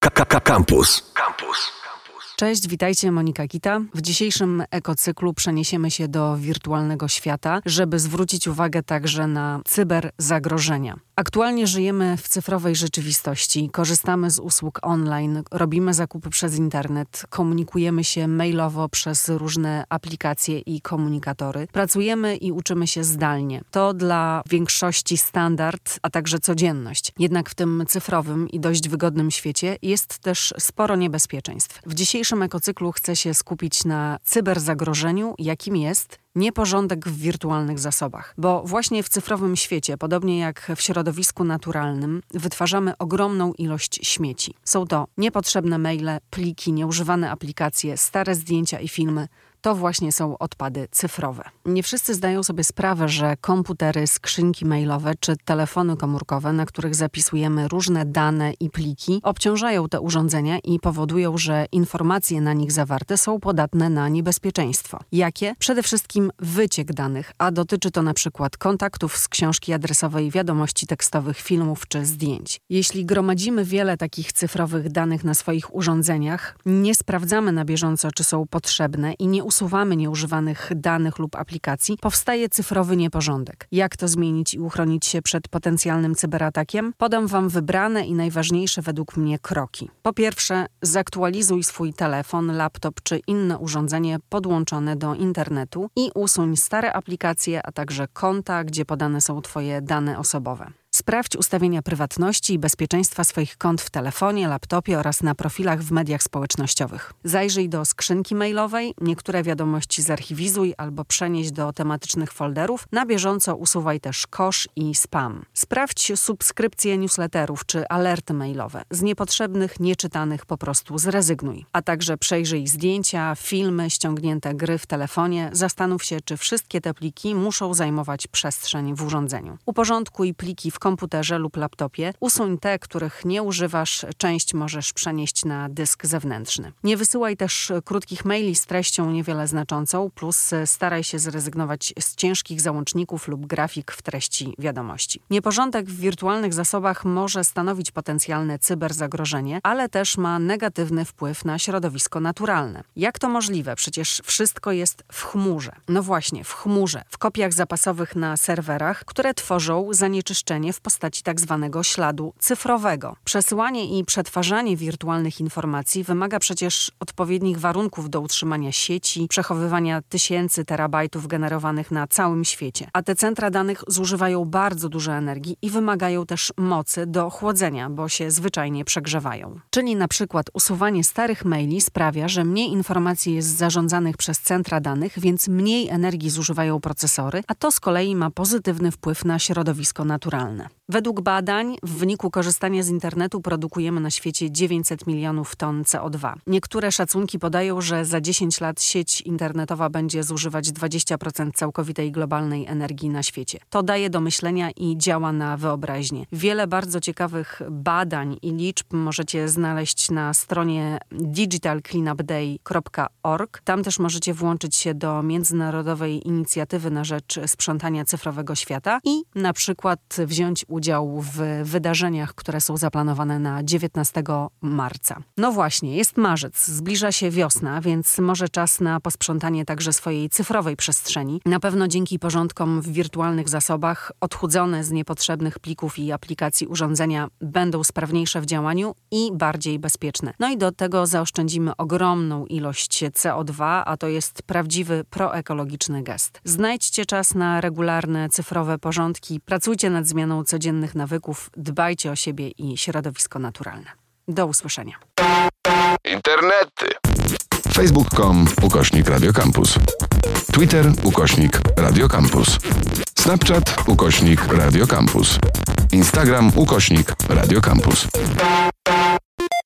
Campus. Campus. Cześć, witajcie, Monika Kita. W dzisiejszym ekocyklu przeniesiemy się do wirtualnego świata, żeby zwrócić uwagę także na cyberzagrożenia. Aktualnie żyjemy w cyfrowej rzeczywistości, korzystamy z usług online, robimy zakupy przez internet, komunikujemy się mailowo przez różne aplikacje i komunikatory, pracujemy i uczymy się zdalnie. To dla większości standard, a także codzienność. Jednak w tym cyfrowym i dość wygodnym świecie jest też sporo niebezpieczeństw. W dzisiejszym ekocyklu chcę się skupić na cyberzagrożeniu, jakim jest nieporządek w wirtualnych zasobach. Bo właśnie w cyfrowym świecie, podobnie jak w środowisku naturalnym, wytwarzamy ogromną ilość śmieci. Są to niepotrzebne maile, pliki, nieużywane aplikacje, stare zdjęcia i filmy, to właśnie są odpady cyfrowe. Nie wszyscy zdają sobie sprawę, że komputery, skrzynki mailowe czy telefony komórkowe, na których zapisujemy różne dane i pliki, obciążają te urządzenia i powodują, że informacje na nich zawarte są podatne na niebezpieczeństwo. Jakie? Przede wszystkim wyciek danych, a dotyczy to na przykład kontaktów z książki adresowej, wiadomości tekstowych, filmów czy zdjęć. Jeśli gromadzimy wiele takich cyfrowych danych na swoich urządzeniach, nie sprawdzamy na bieżąco, czy są potrzebne i nie usuwamy nieużywanych danych lub aplikacji, powstaje cyfrowy nieporządek. Jak to zmienić i uchronić się przed potencjalnym cyberatakiem? Podam Wam wybrane i najważniejsze według mnie kroki. Po pierwsze, zaktualizuj swój telefon, laptop czy inne urządzenie podłączone do internetu i usuń stare aplikacje, a także konta, gdzie podane są Twoje dane osobowe. Sprawdź ustawienia prywatności i bezpieczeństwa swoich kont w telefonie, laptopie oraz na profilach w mediach społecznościowych. Zajrzyj do skrzynki mailowej, niektóre wiadomości zarchiwizuj albo przenieś do tematycznych folderów. Na bieżąco usuwaj też kosz i spam. Sprawdź subskrypcje newsletterów czy alerty mailowe. Z niepotrzebnych, nieczytanych po prostu zrezygnuj. A także przejrzyj zdjęcia, filmy, ściągnięte gry w telefonie. Zastanów się, czy wszystkie te pliki muszą zajmować przestrzeń w urządzeniu. Uporządkuj pliki w komputerze lub laptopie. Usuń te, których nie używasz, część możesz przenieść na dysk zewnętrzny. Nie wysyłaj też krótkich maili z treścią niewiele znaczącą, plus staraj się zrezygnować z ciężkich załączników lub grafik w treści wiadomości. Nieporządek w wirtualnych zasobach może stanowić potencjalne cyberzagrożenie, ale też ma negatywny wpływ na środowisko naturalne. Jak to możliwe? Przecież wszystko jest w chmurze. No właśnie, w chmurze, w kopiach zapasowych na serwerach, które tworzą zanieczyszczenie w postaci tak zwanego śladu cyfrowego. Przesyłanie i przetwarzanie wirtualnych informacji wymaga przecież odpowiednich warunków do utrzymania sieci, przechowywania tysięcy terabajtów generowanych na całym świecie. A te centra danych zużywają bardzo dużo energii i wymagają też mocy do chłodzenia, bo się zwyczajnie przegrzewają. Czyli na przykład usuwanie starych maili sprawia, że mniej informacji jest zarządzanych przez centra danych, więc mniej energii zużywają procesory, a to z kolei ma pozytywny wpływ na środowisko naturalne. Ивана. Według badań w wyniku korzystania z internetu produkujemy na świecie 900 milionów ton CO2. Niektóre szacunki podają, że za 10 lat sieć internetowa będzie zużywać 20% całkowitej globalnej energii na świecie. To daje do myślenia i działa na wyobraźnię. Wiele bardzo ciekawych badań i liczb możecie znaleźć na stronie digitalcleanupday.org. Tam też możecie włączyć się do międzynarodowej inicjatywy na rzecz sprzątania cyfrowego świata i na przykład wziąć wziąć udział w wydarzeniach, które są zaplanowane na 19 marca. No właśnie, jest marzec, zbliża się wiosna, więc może czas na posprzątanie także swojej cyfrowej przestrzeni. Na pewno dzięki porządkom w wirtualnych zasobach odchudzone z niepotrzebnych plików i aplikacji urządzenia będą sprawniejsze w działaniu i bardziej bezpieczne. No i do tego zaoszczędzimy ogromną ilość CO2, a to jest prawdziwy proekologiczny gest. Znajdźcie czas na regularne cyfrowe porządki, pracujcie nad zmianą codziennych nawyków, dbajcie o siebie i środowisko naturalne. Do usłyszenia. Internety. Facebook.com ukośnik Radiocampus. Twitter ukośnik Radiocampus. Snapchat ukośnik Radiocampus. Instagram ukośnik Radiocampus.